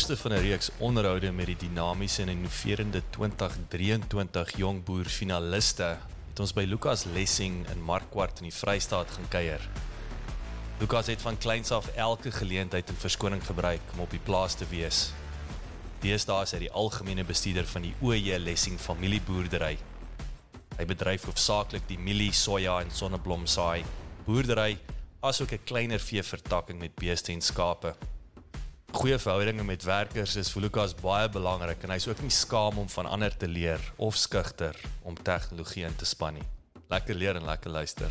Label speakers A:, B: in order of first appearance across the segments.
A: eerste van 'n reeks onderhoude met die dinamiese en innoverende 2023 jong boer finaliste het ons by Lukas Lessing in Markwart in die Vrystaat gaan kuier. Lukas het van kleins af elke geleentheid en verskoning gebruik om op die plaas te wees. Deesdae is hy die algemene bestuurder van die OJ Lessing familieboerdery. Hy bedryf hoofsaaklik die mielie, soja en sonneblomsaai, boerdery asook 'n kleiner veevertakking met beeste en skape. Goeie verhoudinge met werkers is vir Lukas baie belangrik en hy's ook nie skaam om van ander te leer of skugter om tegnologie in te span nie. Lekker leer en lekker luister.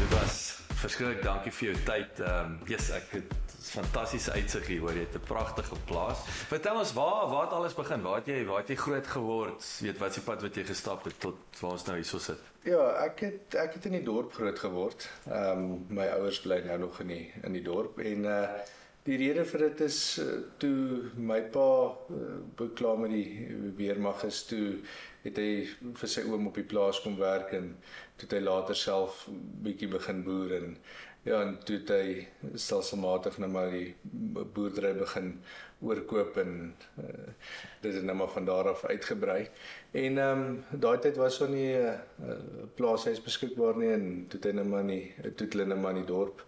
B: Dit was verskriklik dankie vir jou tyd. Ehm um, yes, ek het fantastiese uitsig hier hoor jy het 'n pragtige plaas. Vertel ons waar waar het alles begin? Waar het jy waar het jy groot geword? Weet wat se pad wat jy gestap het tot waar ons nou hierso sit?
C: Ja, ek het ek het in die dorp groot geword. Ehm um, my ouers bly nou nog in die in die dorp en uh die rede vir dit is uh, toe my pa uh, beklaar met die weermag is toe het hy vir sy oom op die plaas kom werk en toe hy later self bietjie begin boer en Ja, en toe hy stelselmatig nou maar die boerdery begin oorkoop en uh, dit het nou maar van daar af uitgebrei. En ehm um, daai tyd was so nie 'n uh, plaashuis beskikbaar nie en toe hy nou maar nie toe hulle nou maar in die dorp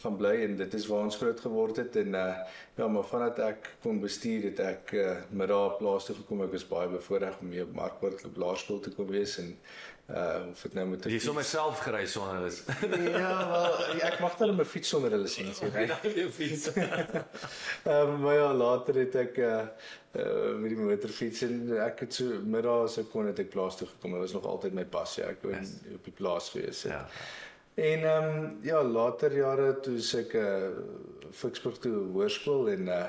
C: gaan bly en dit is waar ons groot geword het en uh, ja, maar vandat ek kon bestuur het ek uh, met daar plaas toe gekom. Ek was baie bevoordeel om hier op Markwoord op laerskool te kom wees en uh of dit nou met
B: Jy sommer self gery sonder hulle.
C: ja, wel ek mag met 'n fiets sonder 'n lisensie ry.
B: Ja, jou fiets.
C: Ehm um, maar ja, later het ek uh, uh met die motorfiets en ek het so middag as ek kon het ek plaas toe gekom. Dit was nog altyd my passie. Ek wou yes. op die plaas gewees het. Ja. En ehm um, ja, later jare toe ek 'n uh, Ficksburg toe hoërskool en uh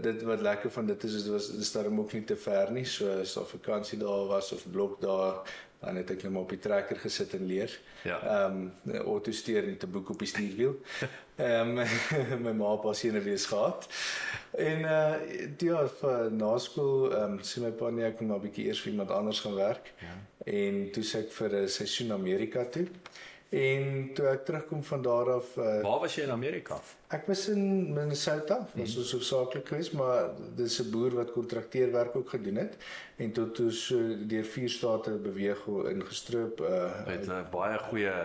C: dit wat lekker van dit is dit was dit staan ook nie te ver nie. So as daar vakansie daar was of blok daar dan het ek net maar op die trekker gesit en leer. Ja. Ehm um, auto stuur met 'n boek op die stuurwiel. Ehm um, my ma pas hier 'n wees gehad. En uh ja, vir na skool ehm um, sien my pa net ek moet maar 'n bietjie eers vir iemand anders gaan werk. Ja. En toe sê ek vir 'n seisoen Amerika toe. En toe ek terugkom van daar af uh,
B: Waar was jy in Amerika?
C: Ek was in Minnesota, was ons hmm. hoofsaaklik geweest, maar dis 'n boer wat kontrakteerwerk ook gedoen het en tot toe so deur vier state beweeg ingestroop uh
B: met 'n uh, baie goeie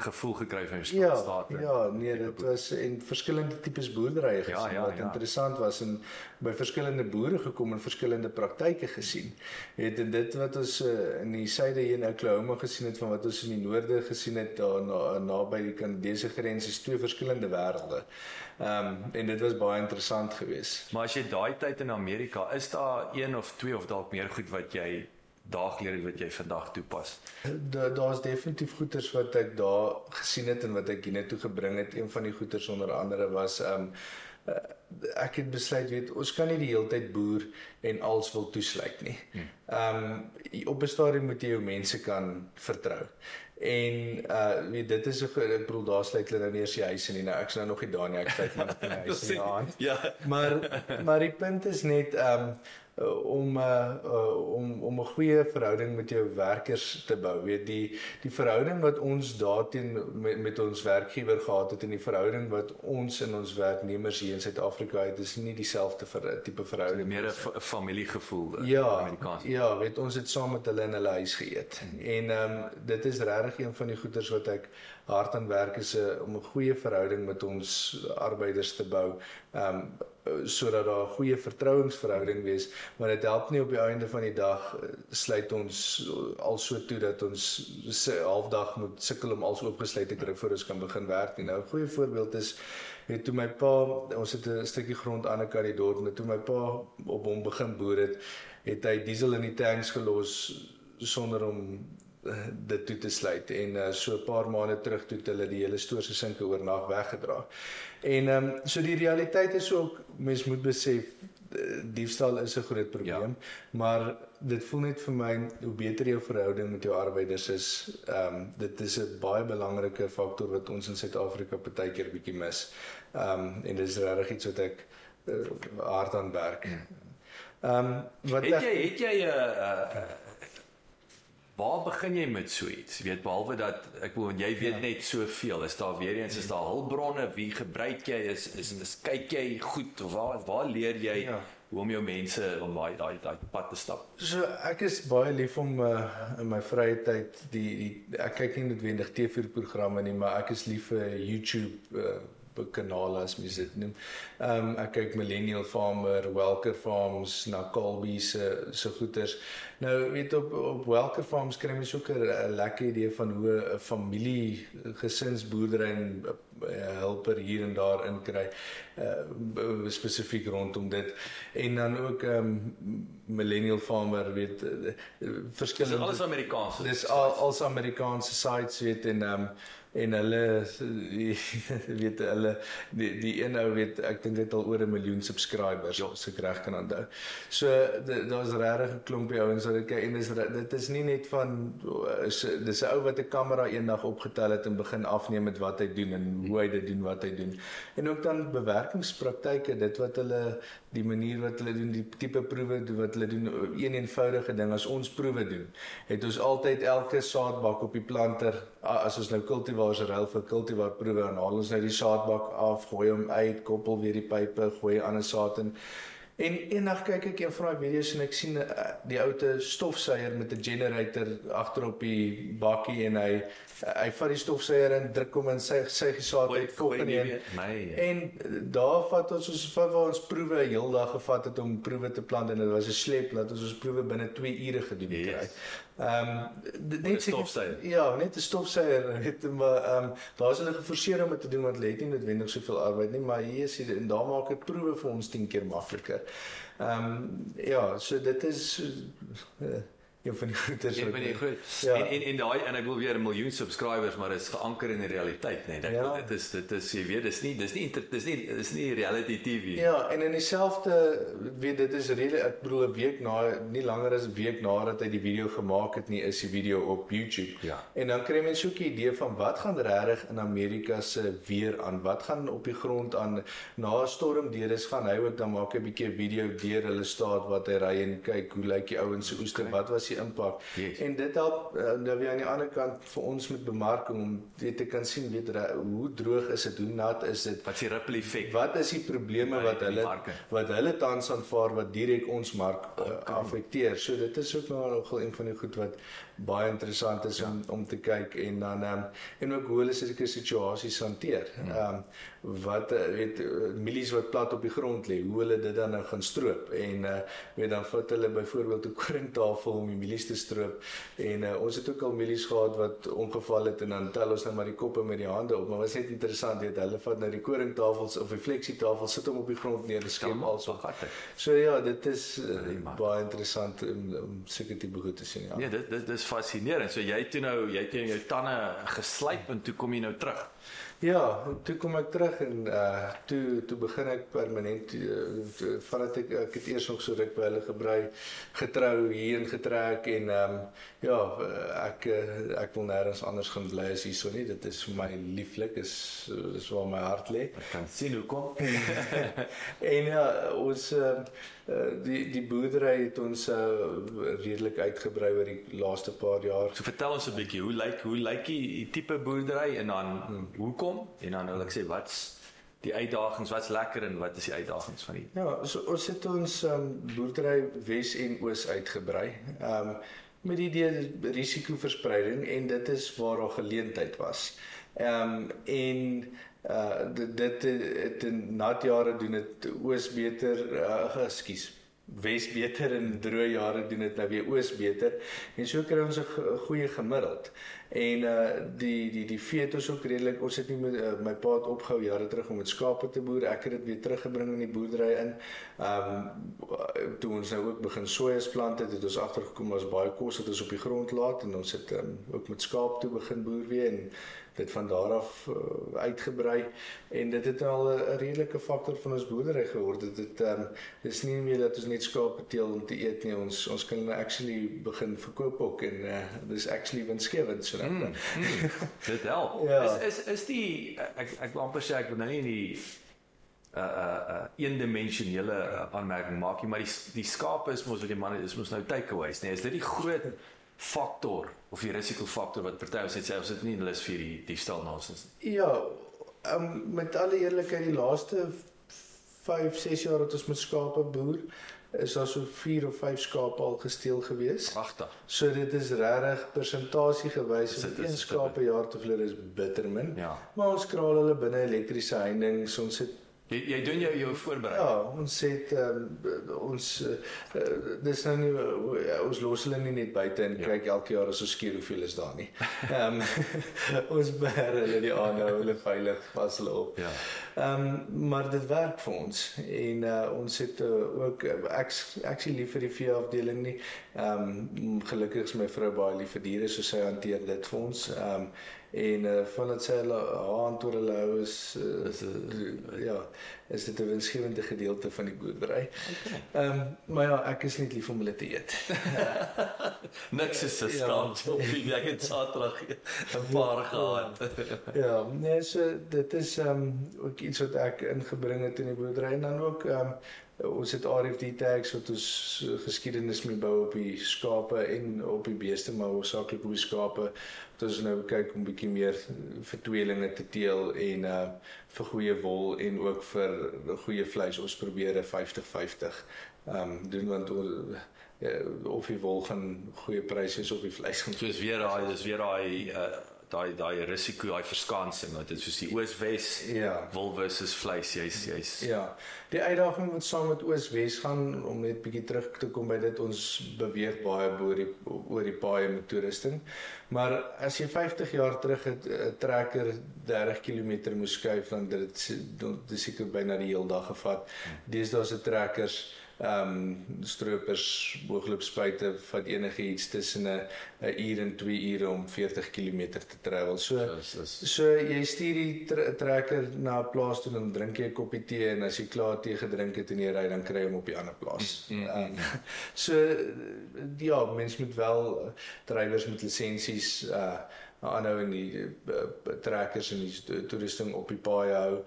B: gevoel gekry van jou
C: ja,
B: state.
C: Ja, nee, dit was en verskillende tipes boerderye gesien ja, ja, wat ja. interessant was en by verskillende boere gekom en verskillende praktyke gesien. Het en dit wat ons uh, in die suide hier in Oklahoma gesien het van wat ons in die noorde gesien het daar na naby die Kanadese grens is twee verskillende wêrelde. Ehm um, en dit was baie interessant geweest.
B: Maar as jy daai tyd in Amerika, is daar een of twee of dalk meer goed wat jy daagliks wat jy vandag toepas?
C: Daar daar's definitief goeders wat ek daar gesien het en wat ek hiernatoe gebring het. Een van die goeders onder andere was um, ek het besluit weet ons kan nie die hele tyd boer en als wil toesluit nie. Hmm. Ehm um, op 'n stadium moet jy jou mense kan vertrou. En uh weet dit is ek bedoel daar sluit hulle nou nie eers die huise nie. Nou ek's nou nog nie daar nie. Ek sluit maar net die huise aan. Ja. Maar maar die punt is net ehm um, om uh, om om 'n goeie verhouding met jou werkers te bou. Weet die die verhouding wat ons daarteen met, met ons werkgewer gehad het en die verhouding wat ons in ons werknemers hier in Suid-Afrika het, is nie dieselfde vir 'n tipe verhouding
B: meer 'n familiegevoel
C: uh, ja, Amerikaans. Ja, weet ons het saam met hulle in hulle huis geëet. En ehm um, dit is regtig een van die goeders wat ek hard aan werk is 'n om 'n goeie verhouding met ons arbeiders te bou. Ehm um, sodat daar 'n goeie vertrouensverhouding wees, maar dit help nie op die einde van die dag eh, sluit ons al so toe dat ons se halfdag moet sukkel om alles oopgesluit te kry voor ons kan begin werk nie. Nou 'n goeie voorbeeld is het toe my pa, ons het 'n stukkie grond aan 'n kant die dorp en toe my pa op hom begin boer het, het hy diesel in die tanks gelos sonder om dit toe te sluit en uh, so 'n paar maande terug toe hulle die hele stoor se sinke oornag weggedra. En ehm um, so die realiteit is ook mens moet besef eh, diefstal is 'n groot probleem, ja. maar dit voel net vir my hoe beter jou verhouding met jou arbeiders is, ehm um, dit is 'n baie belangrike faktor wat ons in Suid-Afrika baie keer bietjie mis. Ehm um, en dit is regtig iets wat ek uh, hard aan werk.
B: Ehm um, wat het jy het jy 'n uh, uh, waar begin jy met so iets? Weet behalwe dat ek bedoel jy weet ja. net soveel. Is daar weer eens is daar hulpbronne? Wie gebruik jy? Is is, is kyk jy goed waar waar leer jy ja. hoe om jou mense om daai daai daai pad te stap?
C: So ek is baie lief om uh, in my vrye tyd die die ek kyk nie noodwendig TV-programme nie, maar ek is lief vir YouTube uh, kanale as mens dit noem. Ehm um, ek kyk Millennial Farmer, Welker Farms, na Colby se se goeters. Nou weet op op Welker Farms kry mens ook 'n lekker idee van hoe 'n familie gesinsboerdery en uh, helper hier en daar in kry uh, spesifiek rondom dit en dan ook ehm um, Millennial Farmer weet uh, verskillende
B: Dis alles Amerikaans.
C: Dis al als Amerikaanse sites weet en ehm um, en hulle weet hulle die die een ou weet ek dink dit al oor 'n miljoen subscribers ja. as ek reg kan onthou. So daar's regtig 'n klompie ouens wat dit kyk en dis dit is nie net van is dis 'n ou wat 'n kamera eendag opgetel het en begin afneem met wat hy doen en hoe hy dit doen wat hy doen. En ook dan bewerkingspraktyke, dit wat hulle die manier wat hulle doen, die tipe proewe wat hulle doen, een eenvoudige ding as ons proewe doen, het ons altyd elke saadbak op die planter as ons nou kultivars ruil vir kultivar proewe en haal ons nou die saadbak af, gooi hom uit, koppel weer die pype, gooi ander saad in. En eendag kyk ek een van daai video's en ek sien uh, die ou te stofsuier met 'n generator agter op die bakkie en hy hy vat die stofsuier en druk hom in sy sy gesaad uit volgende een. En daar vat ons ons vat waar ons proewe heeldag gevat het om proewe te plant en dit was 'n slep dat ons ons proewe binne 2 ure gedoen het. Yes. Ehm um, net
B: stofsuier.
C: Ja, net 'n stofsuier, net maar ehm um, daar is hulle geforseer om dit te doen want hulle het nie noodwendig soveel arbeid nie, maar hier is dit en daar maak dit proewe vir ons 10 keer makliker. Ehm um, ja, so dit is uh, een van die goeders
B: een van die goed. Ja. En en en daai en ek wil weer 'n miljoen subscribers, maar dit is geanker in die realiteit, nee. Dit ja. dit is dit is jy weet, dis nie dis nie dis nie dis nie reality TV.
C: Ja, en in dieselfde weet dit is rede ek bedoel 'n week na nie langer as 'n week nadat hy die video gemaak het nie, is die video op YouTube.
B: Ja.
C: En dan kry mense ook 'n idee van wat gaan regtig in Amerika se weer aan, wat gaan op die grond aan na 'n storm deur is gaan hy ook dan maak 'n bietjie video deur hulle staat wat hy ry en kyk hoe lyk die ouens se oeste, okay. wat was die impak. Yes. En dit help uh, nou weer aan die ander kant vir ons met bemarking om weet te kan sien weet hoe droog is dit, hoe nat is dit,
B: wat is die ripple effek?
C: Wat is die probleme wat hulle wat hulle tans aanvaar wat direk ons mark uh, affekteer. So dit is ook nou nogal een van die goed wat baie interessant is ja. om om te kyk en dan um, en ook hoe hulle sulke situasies hanteer. Hmm. Ehm um, wat eh, weet milies wat plat op die grond lê, hoe hulle dit dan nou gaan stroop en uh, weet dan vat hulle byvoorbeeld 'n koringtafel om die milies te stroop en uh, ons het ook al milies gehad wat ongeval het en dan tel ons nou maar die koppe met die hande op, maar wat is net interessant weet hulle vat nou die koringtafels of die fleksietafel sit hom op die grond neer en skep also gatte. So ja, dit is uh, baie interessant om, om seker tipe goed te sien ja.
B: Nee, dit dit is fascinerend. So jy het toe nou jy het jou tande geslyp en toe kom jy nou terug.
C: Ja, toe kom ek terug en uh toe toe begin ek permanent uh, vandat ek ek het eers nog so ruk by hulle gebly getrou hierheen getrek en ehm um, ja, ek ek wil nêrens anders gaan bly as hierso nie. Dit is vir my lieflik, is dis waar my hart lê.
B: Ek kan sien hoe kom.
C: en ja, ons uh, die die boerdery het ons uh, redelik uitgebrei oor die laaste paar jaar.
B: So vertel ons 'n bietjie, hoe lyk hoe lyk die tipe boerdery en dan hmm. Hoekom? En dan wil ek sê wat's die uitdagings, wat's lekker en wat is die uitdagings van die
C: Ja, so ons het ons um, boerdery Wes en Oos uitgebrei. Ehm um, met die idee risikoverspreiding en dit is waar daar geleentheid was. Ehm um, en uh dit dit het in nat jare doen dit oos beter uh ekskuus Wes beter en droë jare doen dit nou weer oos beter en so kry ons 'n goeie gemiddeld. En uh die die die vee het ons ook redelik ons het nie met uh, my pa het opgehou jare terug om met skape te boer. Ek het dit weer teruggebring in die boerdery in. Um toe ons nou ook begin sojas plant het, het ons agtergekom ons baie kos wat ons op die grond laat en ons het um, ook met skaap toe begin boer weer en dit van daar af uh, uitgebrei en dit het al 'n redelike faktor van ons boerdery geword. Dit het ehm um, dis nie meer dat ons net skape teel om te eet nie. Ons ons kan actually begin verkoop ook en uh, dis actually winsgewend so dan. Mm,
B: mm, dit help. ja. Is is is die ek ek wil amper sê ek wil nou nie in die uh uh uh eendimensionele aanmerking maak nie, maar die die skape is mos wat die manne is mos nou takeaways, nee, is dit die groot faktor of die risikofaktor wat party ons net sê ons het nie lus vir die die stel nonsens.
C: Ja, um, met alle eerlikheid die laaste 5, 6 jaar het ons met skape boer is daar so 4 of 5 skape al gesteel gewees.
B: Pragtig.
C: So dit is regtig persentasie gewys om een skaap per jaar te verloor is bitter min.
B: Ja.
C: Maar ons kraal hulle binne elektriese heining, so ons het
B: Jy jy doen jou jou voorberei.
C: Ja, ons het um, ons uh, dis nou nie uh, ons los hulle nie net buite en ja. kyk elke jaar as ons skeer hoeveel is daar nie. Ehm um, ons beheer hulle die aanhou, hulle veilig pas hulle op.
B: Ja.
C: Ehm um, maar dit werk vir ons en uh, ons het uh, ook ek ek sien lief vir die vee afdeling nie. Ehm um, gelukkig is my vrou baie lief vir diere, so sy hanteer dit vir ons. Ehm um, en uh, van dit sê hulle hand oor hulle hou is uh, is uh, ja is dit 'n winsgewende gedeelte van die boerdery. Ehm okay. um, maar ja, ek is net lief om hulle te eet.
B: Niks is 'n skaam ja. op wie ek het Saterdag 'n paar gehad.
C: ja, nee, so dit is ehm um, ook iets wat ek ingebring het in die boerdery en dan ook ehm um, ons het RFD tags wat ons geskiedenis mee bou op die skape en op die beeste maar hoofsaaklik op die skape wat ons nou kyk om bietjie meer vir tweelinge te teel en uh vir goeie wol en ook vir goeie vleis ons probeer 'n 50-50 um doen want ons ja, of die wol gaan goeie pryse is op die vleis.
B: So is weer daai dis weer daai uh daai daai risiko, daai verskansing wat dit soos die Oos-Wes
C: ja,
B: wol versus vleis, jy's jy's
C: Ja. Die uitdaging wat saam met Oos-Wes gaan om net bietjie terug te kom by dit ons beweeg baie oor die oor die paaie met toerusting. Maar as jy 50 jaar terug 'n trekker 30 km moes skuif dan dit dit seker byna die hele dag gevat. Deesdae se trekkers ehm um, stroopers boogloopspuite vat enigiets tussen 'n 'n uur en 2 ure om 40 km te travel. So
B: Yes, yes.
C: so jy stuur die tre trekker na 'n plaas toe en drink jy 'n koppie tee en as jy klaar tee gedrink het en jy ry dan kry jy hom op die ander plaas.
B: Mm, mm,
C: Um, so ja, mens moet wel drywers met lisensies uh aanhou en die uh, trekkers en die toerusting op die paai hou.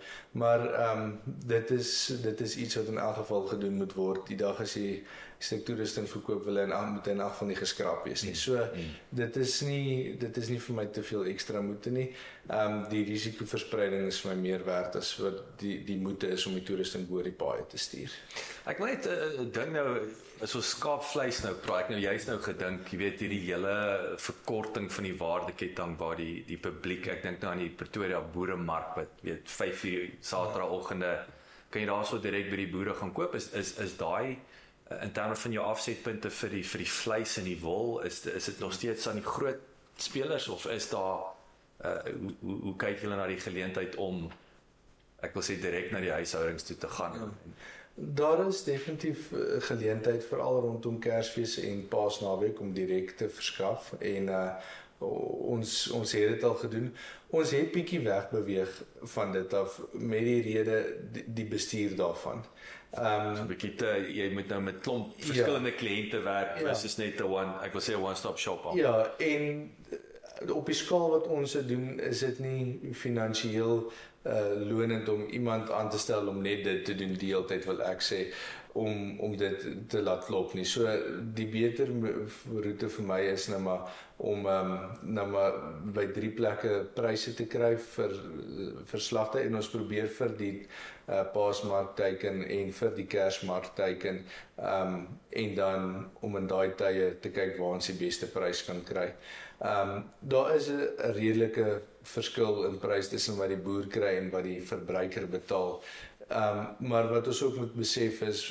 C: Maar ehm um, dit is dit is iets wat in elk geval gedoen moet word. Die dag as jy stuk toerusting verkoop wil en aan moet in elk van die geskraap wees nie. So dit is nie dit is nie vir my te veel ekstra moeite nie. Ehm um, die risikoverspreiding is vir my meer werd as wat die die moeite is om die toerusting oor die paai te stuur.
B: Ek wil net 'n uh, ding nou as ons skaapvleis nou praat, ek nou juist nou gedink, jy weet hierdie hele verkorting van die waardeketting waar die die publiek, ek dink nou aan die Pretoria boeremark wat weet 5 uur Saterdagoggende kan jy daarso direk by die boere gaan koop is is is daai uh, in terme van jou afsetpunte vir die vir die vleis en die wol is is dit nog steeds aan die groot spelers of is daar uh, hoe, hoe hoe kyk julle na die geleentheid om ek wil sê direk na die huishoudings toe te gaan ja.
C: Daar is definitief uh, geleentheid veral rondom Kersfees en Paasnaweek om direk te verskaf en uh ons ons het dit al gedoen. Ons het bietjie wegbeweeg van dit af met die rede die, die bestuur daarvan. Ehm um,
B: so 'n bietjie te jy moet nou met klomp verskillende ja, kliënte werk
C: ja.
B: versus net 'n one ek wil sê 'n one stop shop. Al.
C: Ja, en op die skaal wat ons dit doen, is dit nie finansiëel uh lonend om iemand aan te stel om net dit te doen die hele tyd wil ek sê om om dit te laat klop nie. So die beter roete vir my is nou maar om ehm um, nou maar by drie plekke pryse te kry vir vir slagte en ons probeer vir die uh Paasmark teiken en vir die Kersmark teiken ehm um, en dan om in daai tye te kyk waar ons die beste prys kan kry. Ehm um, daar is 'n redelike verskil in prys tussen wat die boer kry en wat die verbruiker betaal. Ehm um, maar wat ons ook moet besef is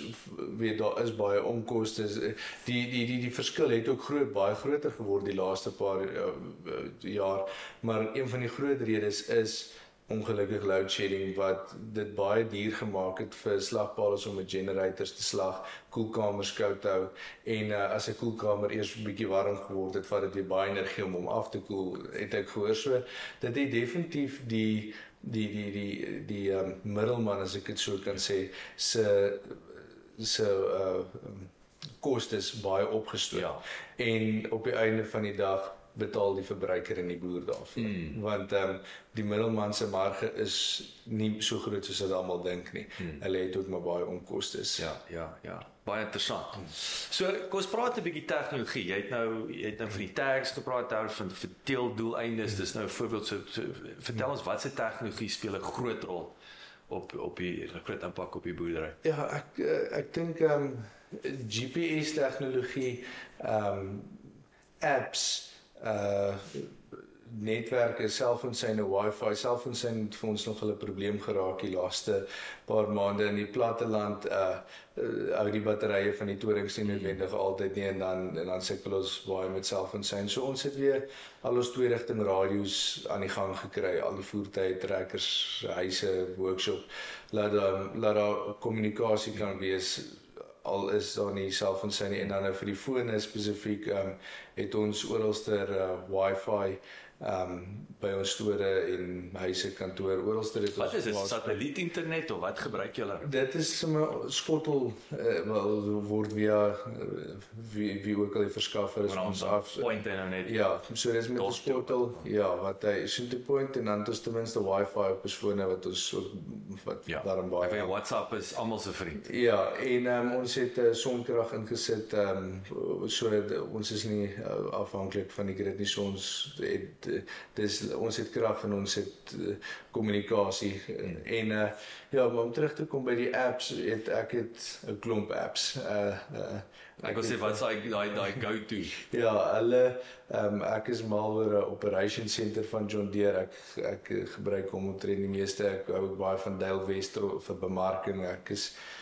C: weet daar is baie onkoste. Die die die die verskil het ook groot baie groter geword die laaste paar uh, jaar, maar een van die groot redes is ongelukkig load shedding wat dit baie duur gemaak het vir slagpale om met generators te slag, koelkamers koud hou en uh, as 'n koelkamer eers 'n bietjie warm geword het, vat dit weer baie energie om hom af te koel. Het ek gehoor so dit het definitief die die die die die um, middelman as ek dit so kan sê se se uh kostes baie opgestoot.
B: Ja.
C: En op die einde van die dag betaal die verbruiker en die boer daarvoor.
B: Mm.
C: Want ehm um, die middelman se marge is nie so groot soos wat almal dink nie.
B: Mm.
C: Hulle het ook maar baie onkoste.
B: Ja, ja, ja. Baie interessant. So, kom ons praat 'n bietjie tegnologie. Jy het nou jy het nou van die tags gepraat daar van vir teeldoeleindes. Dis nou 'n voorbeeld so, so vertel ons wat se tegnologie speel 'n groot rol op op die groot impak op die boerdery.
C: Ja, ek eh, ek dink ehm um, GPS tegnologie ehm um, apps uh netwerke, selfoonsyne, wifi, selfoonsyne het vir ons nog 'n probleem geraak die laaste paar maande in die platteland. Uh, uh hou die batterye van die torings nie noodwendig altyd nie en dan en dan sukkel ons baie met selfoonsyne. So ons het weer al ons twee rigting radio's aan die gang gekry, al die voertuie trekkers, huise, workshop. Laat daar laat kommunikasie kan wees al is daar nie selfoonsyne en dan nou vir die fone spesifiek ehm um, het ons oralster uh, wifi ehm um, by ons store en huise kantoor oralster het
B: Wat is dit? Satelliet internet of wat gebruik julle?
C: Dit is sommer skottel uh, wel word via uh, wie wie ook al die verskaffer is ons af.
B: Point en net.
C: Ja, so dis met 'n skottel. Ja, wat hy so 'n point en dan het ons ten minste wifi op ons fone wat ons so wat
B: ja.
C: daarom baie.
B: Ja, WhatsApp is almal se vriend.
C: Ja, en um, ons het 'n uh, sonkrag ingesit ehm um, so ons is nie uh, afhanklik van die grid nie. So ons het uh, dis ons het krag en ons het kommunikasie uh, hmm. en uh, ja, maar om terug te kom by die apps, het ek het 'n klomp apps. Uh, uh
B: ek wil sê wat s'daai daai daai go-to.
C: Ja, hulle ehm um, ek is mal oor 'n operation center van John Deere. Ek ek gebruik hom omtrent die meeste. Ek hou ook baie van Dale Wester vir bemarking. Ek is uh,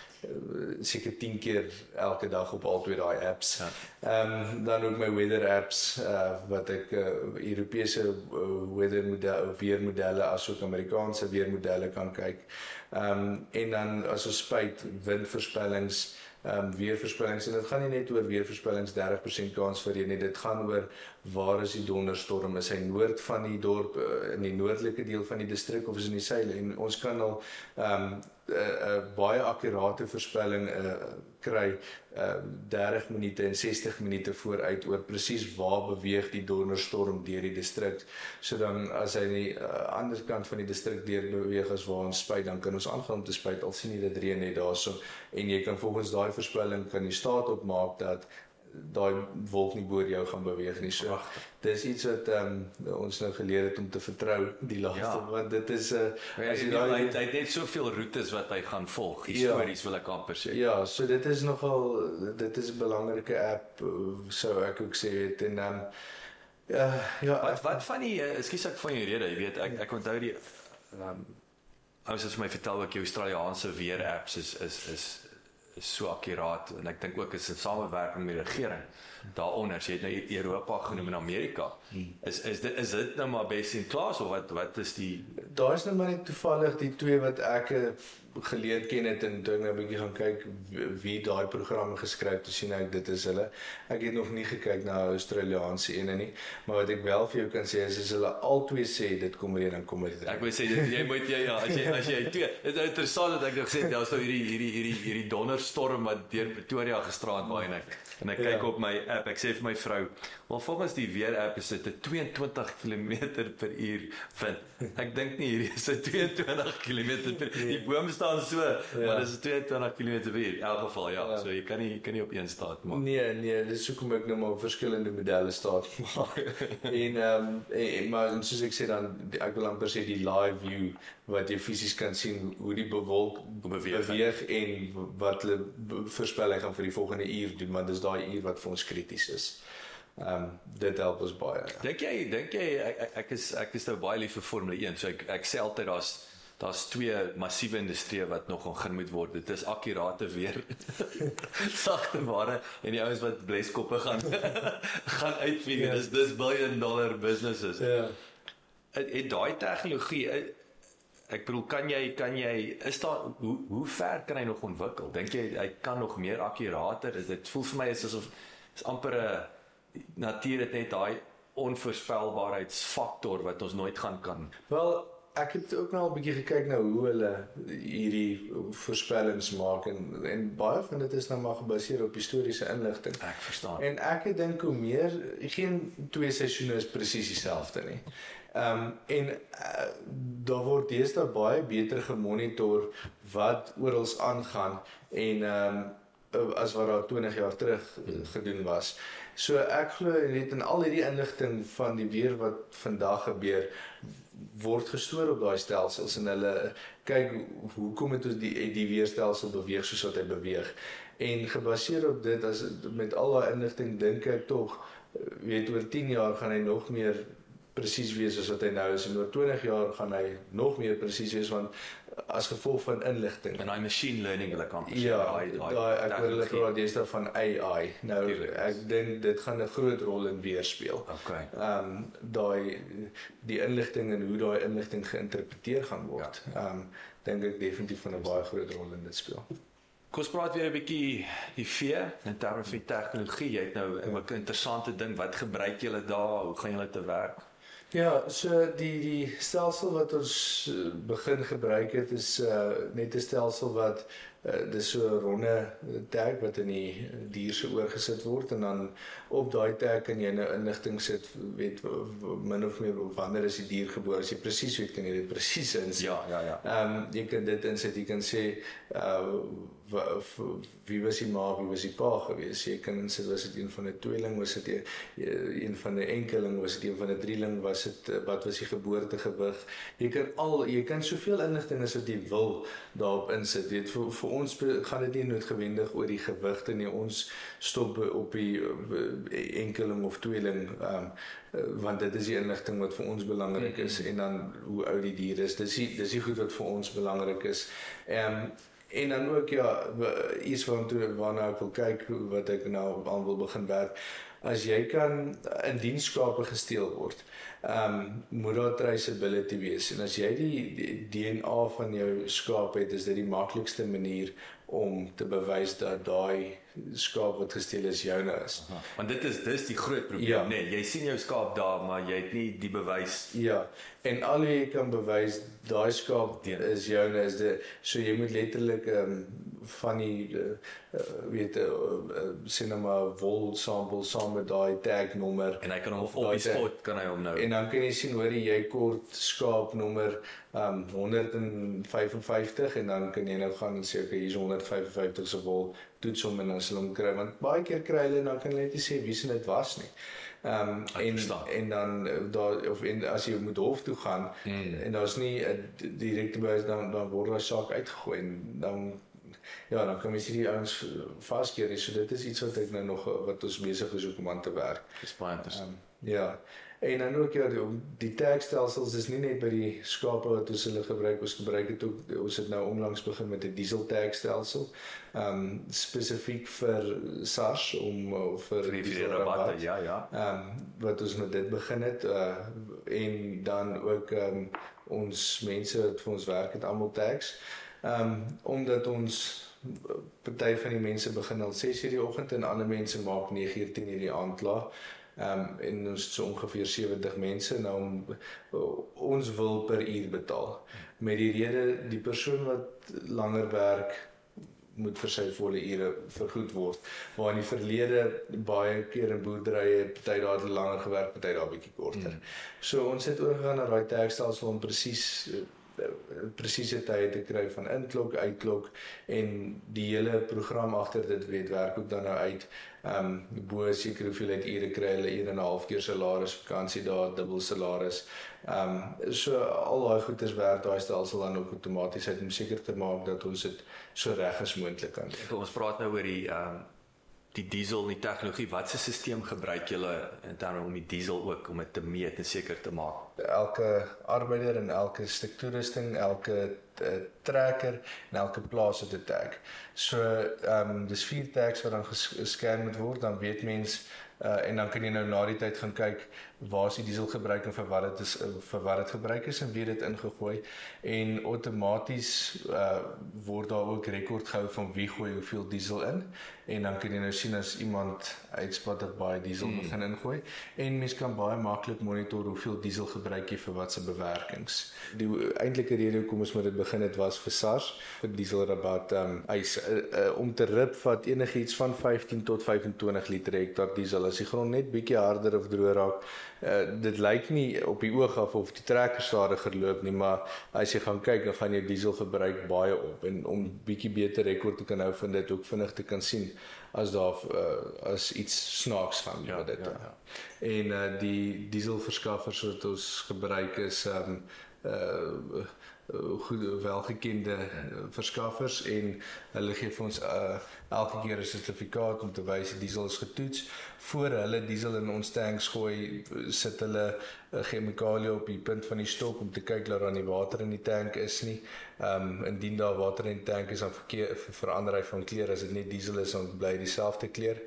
C: seker 10 keer elke dag op al twee daai apps.
B: Ja.
C: Ehm ja. um, dan ook my weather apps uh, wat ek uh, Europese weather modelle weermodelle asook Amerikaanse weermodelle kan kyk. Ehm um, en dan as ons spuit windvoorspellings ehm um, weervoorspellings en dit gaan nie net oor weervoorspellings 30% kans vir reën nie dit gaan oor waar is die donderstorm is hy noord van die dorp uh, in die noordelike deel van die distrik of is in die suide en ons kan al ehm um, 'n uh, uh, baie akkurate voorspelling uh, kry uh, 30 minute en 60 minute vooruit oor presies waar beweeg die donderstorm deur die distrik. So dan as hy aan die uh, ander kant van die distrik deur beweeg as waar ons spuit, dan kan ons aangaan om te spuit al sien jy dit reën net daarso en jy kan volgens daai voorspelling kan jy staat opmaak dat daai wolk nie bo jou gaan beweeg nie. So dis iets wat ehm um, ons nou geleer het om te vertrou die laaste ja. want dit is 'n uh,
B: as jy daai hy, hy het net soveel roetes wat hy gaan volg. Histories ja, wil ek amper sê.
C: Ja, so dit is nogal dit is 'n belangrike app sou ek ook sê het en dan ja ja
B: wat wat van die ekskuus ek van jou rede, jy weet ek ek onthou die ehm um, Ons het vir my vertel ook jou Australiese weer apps is is is is so akkuraat en ek dink ook is 'n samewerking met die regering daaronder. Jy het nou Europa genoem en Amerika. Is is dit is dit nou maar best in class of wat wat is die
C: Daar is nou maar net toevallig die twee wat ek geleer ken het en toe nou 'n bietjie gaan kyk wie, daai programme geskryf het, sien ek dit is hulle. Ek het nog nie gekyk na Australiese ene nie, maar wat ek wel vir jou kan sê is as hulle albei sê dit kom reën dan kom dit.
B: Ek wil sê jy moet jy ja, as jy as jy twee. Dit is interessant dat ek gesê het daar's nou hierdie hierdie hierdie hierdie donderstorm wat deur Pretoria gestraat waai en ek en ek kyk ja. op my app. Ek sê vir my vrou, "Wel volgens die weer app is dit 'n 22 km per uur wind." Ek dink nie hierdie is 'n 22 km per uur. Die boom staan so, ja. maar dis 22 km per uur. In elk geval ja, ja. so jy kan nie kan nie op een staat maak.
C: Nee, nee, dis hoekom ek nou maar verskillende modelle staat maak. en ehm um, maar soos ek sê dan ek wil amper sê die live view wat jy fisies kan sien hoe die bewolk beweeg, beweeg en wat hulle voorspel hy gaan vir die volgende uur doen want dis daai uur wat vir ons krities is. Ehm um, dit help ons baie. Ja.
B: Dink jy dink jy ek, ek is ek is nou baie lief vir Formule 1 so ek ek sê altyd daar's daar's twee massiewe industrieë wat nog gaan moet word. Dit is akkurate weer. Sagte ware en die ouens wat bleskoppe gaan gaan uitvlieg. Ja. Dis dis billion dollar businesses.
C: Ja.
B: Het daai tegnologie ek bedoel kan jy kan jy is daar hoe hoe ver kan hy nog ontwikkel? Dink jy hy kan nog meer akkurater? Dit voel vir my is asof is amper 'n natuur het net daai onvoorspelbaarheidsfaktor wat ons nooit gaan kan.
C: Wel ek het ook nou al 'n bietjie gekyk na hoe hulle hierdie voorspellings maak en en baie van dit is nou maar gebaseer op historiese inligting.
B: Ek verstaan.
C: En ek dink hoe meer geen twee seisoene is presies dieselfde nie. Ehm um, en uh, daar word deesdae baie beter gemonitor wat oral aangaan en ehm um, as wat daar 20 jaar terug gedoen was. So ek glo net in al hierdie inligting van die weer wat vandag gebeur word gestoor op daai stelsels en hulle kyk hoekom het ons die die weerstelsel beweeg soos wat hy beweeg en gebaseer op dit as met al daai inligting dink ek tog weet oor 10 jaar gaan hy nog meer presies wees as wat hy nou is en oor 20 jaar gaan hy nog meer presies wees want as gevolg van inligting
B: en daai machine learning hulle kan
C: ja daai ek wil hulle praat daar van AI nou Tuurlijk. ek dink dit gaan 'n groot rol in weerspeel
B: okay
C: ehm um, daai die inligting en hoe daai inligting geïnterpreteer gaan word ehm ja. um, dink ek definitief van 'n baie groot rol in dit speel
B: Kom ons praat weer 'n bietjie die vee in terme van tegnologie. Jy het nou 'n ja. interessante ding. Wat gebruik julle daar? Hoe gaan julle te werk?
C: Ja, so die die stelsel wat ons eh, begin gebruik het is uh net 'n stelsel wat uh, dis so 'n ronde tag wat in die dier se oor gesit word en dan op daai tag kan jy nou inligting sit weet min of meer wanneer is die dier gebore as jy presies weet kan jy dit presies insit.
B: Ja, ja, ja.
C: Ehm um, jy kan dit insit, jy kan sê uh wie was die ma, wie was die pa gewees? Jy kan insit was dit een van 'n tweeling, was dit een van 'n enkeling, was dit een van 'n drieling, was dit wat was die geboortegewig? Jy kan al jy kan soveel inligting as wat jy wil daarop insit. Dit vir vir ons gaan dit nie noodwendig oor die gewigte nie. Ons stop op die enkeling of tweeling um want dit is die inligting wat vir ons belangrik is mm -hmm. en dan hoe oud die dier is. Dis die dis die goed wat vir ons belangrik is. Ehm um, En dan ook ja, iets wat toe waarna ek wil kyk wat ek nou aan wil begin werk. As jy kan in dienskape gesteel word, um, moet daar traceability wees. En as jy die, die DNA van jou skaap het, is dit die maklikste manier om te bewys dat daai skaap wat gesteel is joune is.
B: Aha. Want dit is dis die groot probleem, ja. nê. Nee, jy sien jou skaap daar, maar jy het nie die bewys.
C: Ja. En al jy kan bewys daai skaap is joune is dit so jy moet letterlik ehm um, van die uh, weet uh, uh, cinema wol sample saam met daai tag nommer
B: en hy kan hom op die spot kan hy hom nou
C: en dan kan jy sien hoor jy kort skaap nommer um 155 en dan kan jy nou gaan en sê okay hier's 155 se wol toets hom en dan sal hom kry want baie keer kry hulle dan kan hulle net sê wie se dit was nie Ehm um, en en dan eh, daar of en as jy moet hof toe gaan mm. en daar's nie 'n direkte bewys dan dan word daai saak uitgegooi en dan ja, dan kan mens hierdie ouens vaskeer. So dit is iets wat ek nou nog wat ons besig is om aan te werk.
B: Dis baie interessant.
C: Um, ja. En dan ook ja, die, die tagstelsels is nie net by die skape wat ons hulle gebruik, ons gebruik dit ook ons het nou onlangs begin met 'n diesel tagstelsel. Ehm um, spesifiek vir SARS om uh, vir
B: die rabatte, ja, ja.
C: Ehm um, wat ons met dit begin het uh en dan ook ehm um, ons mense wat vir ons werk het almal tags. Ehm um, omdat ons party van die mense begin al 6:00 die oggend en ander mense maak 9:00 10:00 die aand klaar. Ehm um, en ons so ongeveer 70 mense nou om ons wil per uur betaal. Met die rede die persoon wat langer werk moet vir sy volle ure vergoed word. Waar in die verlede baie keer in boerderye party daar het langer gewerk, party daar bietjie korter. Hmm. So ons het oorgegaan na daai tagstelsel om presies presiese tye te kry van inklok, uitklok en die hele program agter dit weet werk ook dan nou uit. Ehm um, bo seker hoeveelheid ure kry hulle 1 en 'n half keer salaris, vakansie daar dubbel salaris. Ehm um, so al daai goeders werk daai stelsel dan ook outomaties uit om seker te maak dat ons dit so reg as moontlik kan doen.
B: Ons praat nou oor die ehm um die diesel en die tegnologie, watse stelsel gebruik julle in terme om die diesel ook om dit te meet en seker te maak?
C: Elke arbeider en elke stuk toerusting, elke uh, trekker en elke plaas het 'n tag. So, ehm um, dis vier tags wat dan gescan moet word, dan weet mens Uh en dan kan jy nou na die tyd gaan kyk waar is die diesel gebruik en vir wat dit is vir wat dit gebruik is en wie dit ingegooi en outomaties uh word daar ook rekord gehou van wie gooi hoeveel diesel in en dan kan jy nou sien as iemand uitspat dat baie diesel hmm. begin ingooi en mens kan baie maklik monitor hoeveel diesel gebruik jy vir watse bewerkings. Die eintlike rede hoekom ons met dit begin het was vir SARS vir dieselrabat um eis uh, uh, om te rip vat enigiets van 15 tot 25 liter hektar diesel as die grond net bietjie harder of droër raak. Uh, dit lyk nie op die oog af of die trekker stadiger loop nie, maar as jy gaan kyk dan gaan jou dieselverbruik baie op en om bietjie beter rekord te kan hou van dit ook vinnig te kan sien as daar uh, as iets snaaks gaan ja, met dit. Ja, ja. En uh, die dieselverskaffers wat ons gebruik is um uh goed welgekende verskaffers en hulle gee vir ons uh, elke keer 'n sertifikaat om te wys die diesel is getoets voor hulle diesel in ons tanks gooi sit hulle 'n chemikalie op die punt van die stok om te kyk dat daar nie water in die tank is nie. Ehm um, indien daar water in die tank is dan verkeer verander hy van kleur as dit net diesel is dan bly dieselfde kleur.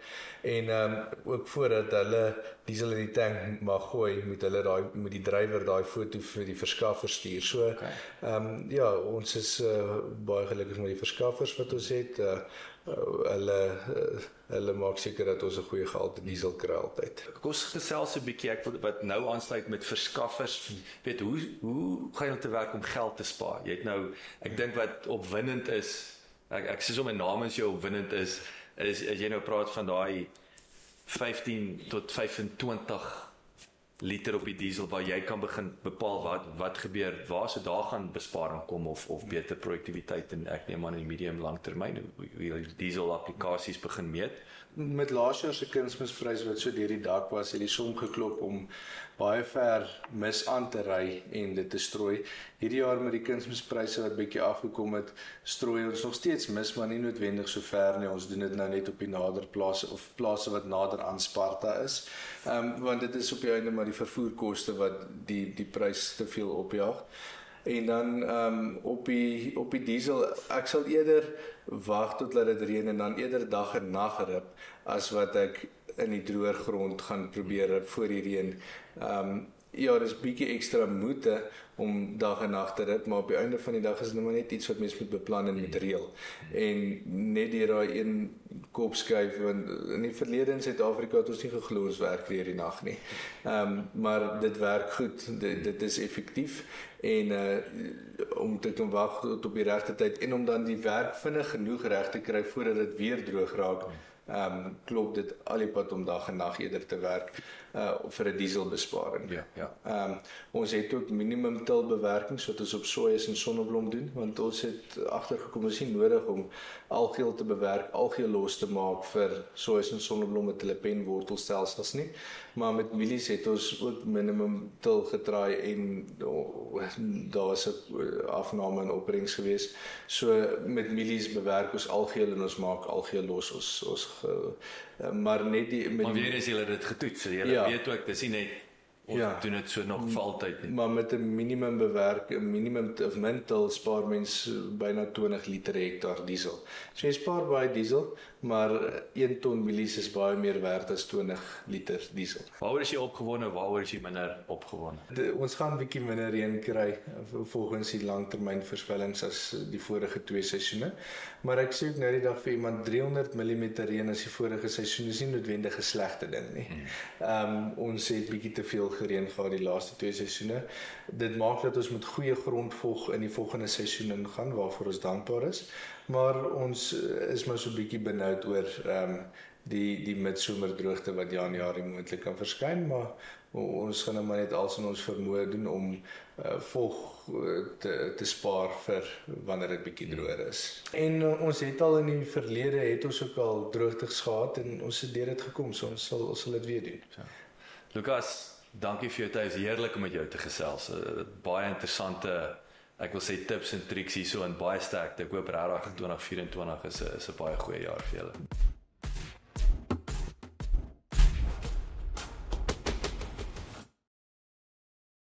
C: En ehm um, ook voordat hulle diesel in die tank mag gooi, moet hulle daai moet die drywer daai foto vir die verskaffer stuur. So ehm okay. um, ja, ons is uh, baie gelukkig met die verskaffers wat ons het. Uh, hulle uh, hulle maak seker dat ons 'n goeie gehalte diesel kry altyd.
B: Kom ons gesels 'n bietjie ek wat nou aansluit met verskaffers. Weet hoe hoe gaan jy te werk om geld te spaar? Jy het nou ek dink wat opwindend is. Ek ek sê sommer namens jou opwindend is is as jy nou praat van daai 15 tot 25 liter op die diesel waar jy kan begin bepaal wat wat gebeur waar se daar gaan besparing kom of of beter produktiwiteit en ek neem aan in die medium lang termyn die diesel applikasies begin meet.
C: Met laas jaar se kunsmisprys wat so deur die dak was, het die som geklop om baie ver mis aan te ry en dit te strooi. Hierdie jaar met die kunsmispryse wat bietjie afgekom het, strooi ons nog steeds mis, maar nie noodwendig so ver nie. Ons doen dit nou net op die nader plase of plase wat nader aan Sparta is. Ehm um, want dit is op die einde maar die vervoerkoste wat die die prys te veel opjaag en dan ehm um, op die op die diesel ek sal eerder wag tot laat dit reën en dan eerder dag en nag rip as wat ek in die droër grond gaan probeer voor die reën. Ehm um, ja, dis bietjie ekstra moeite om dag en nag te rit, maar op die einde van die dag is dit nou net iets wat mens moet beplan en moet reël. En net deur daai een kop skuif want in die verlede in Suid-Afrika het ons nie geglo ons werk weer die nag nie. Ehm um, maar dit werk goed. Dit, dit is effektief en uh om te kan wag tot op die regte tyd en om dan die werk vinnig genoeg reg te kry voordat dit weer droog raak. Ehm um, klop dit al die pad om dag en nag eerder te werk uh vir 'n dieselbesparing.
B: Ja, ja.
C: Ehm um, ons het ook minimum til bewerking wat ons op sojas en sonneblom doen want ons het agtergekom ons is nie nodig om algeel te bewerk, algeel los te maak vir sojas en sonneblom met hulle penwortelstelsels nie. Maar met mielies het ons ook minimum til getraai en daar was 'n afname in opbrengs gewees. So met mielies bewerk ons algeel en ons maak algeel los ons ons maar net die
B: met Maar weer is julle dit getoets, julle ja. weet ook dis nie net ons ja. doen dit so nog vir altyd
C: nie. Maar met 'n minimum bewerk, 'n minimum of mintel spaar mens byna 20 liter hektaar diesel. So jy spaar baie diesel, maar 1 ton mielies is baie meer werd as 20 liter diesel.
B: Waaroor is jy opgewonde? Waaroor is jy minder opgewonde?
C: De, ons gaan 'n bietjie minder reën kry volgens die langtermynvoorspellings as die vorige twee seisoene. Maar ek sê ook nou die dag vir iemand 300 mm reën as die vorige seisoen is nie noodwendig 'n slegte ding nie. Hmm. Ehm um, ons het bietjie te veel gereën gehad die laaste twee seisoene. Dit maak dat ons met goeie grondvog in die volgende seisoen ingaan waarvoor ons dankbaar is. Maar ons is maar so bietjie benoud oor ehm um, die die midsomerdroogte wat Januarie moontlik kan verskyn, maar ons gaan nou maar net alles in ons vermoë doen om uh, vog uh, te te spaar vir wanneer dit bietjie droër is. En uh, ons het al in die verlede het ons ook al droogtes gehad en ons het deur dit gekom, so ons sal ons sal dit weer doen. So.
B: Lukas, dankie vir jou tyd. Heerlik om met jou te gesels. Uh, baie interessante ek wil sê tips en triks hierso en baie sterkte. Ek hoop regtig 2024 is 'n is 'n baie goeie jaar vir julle.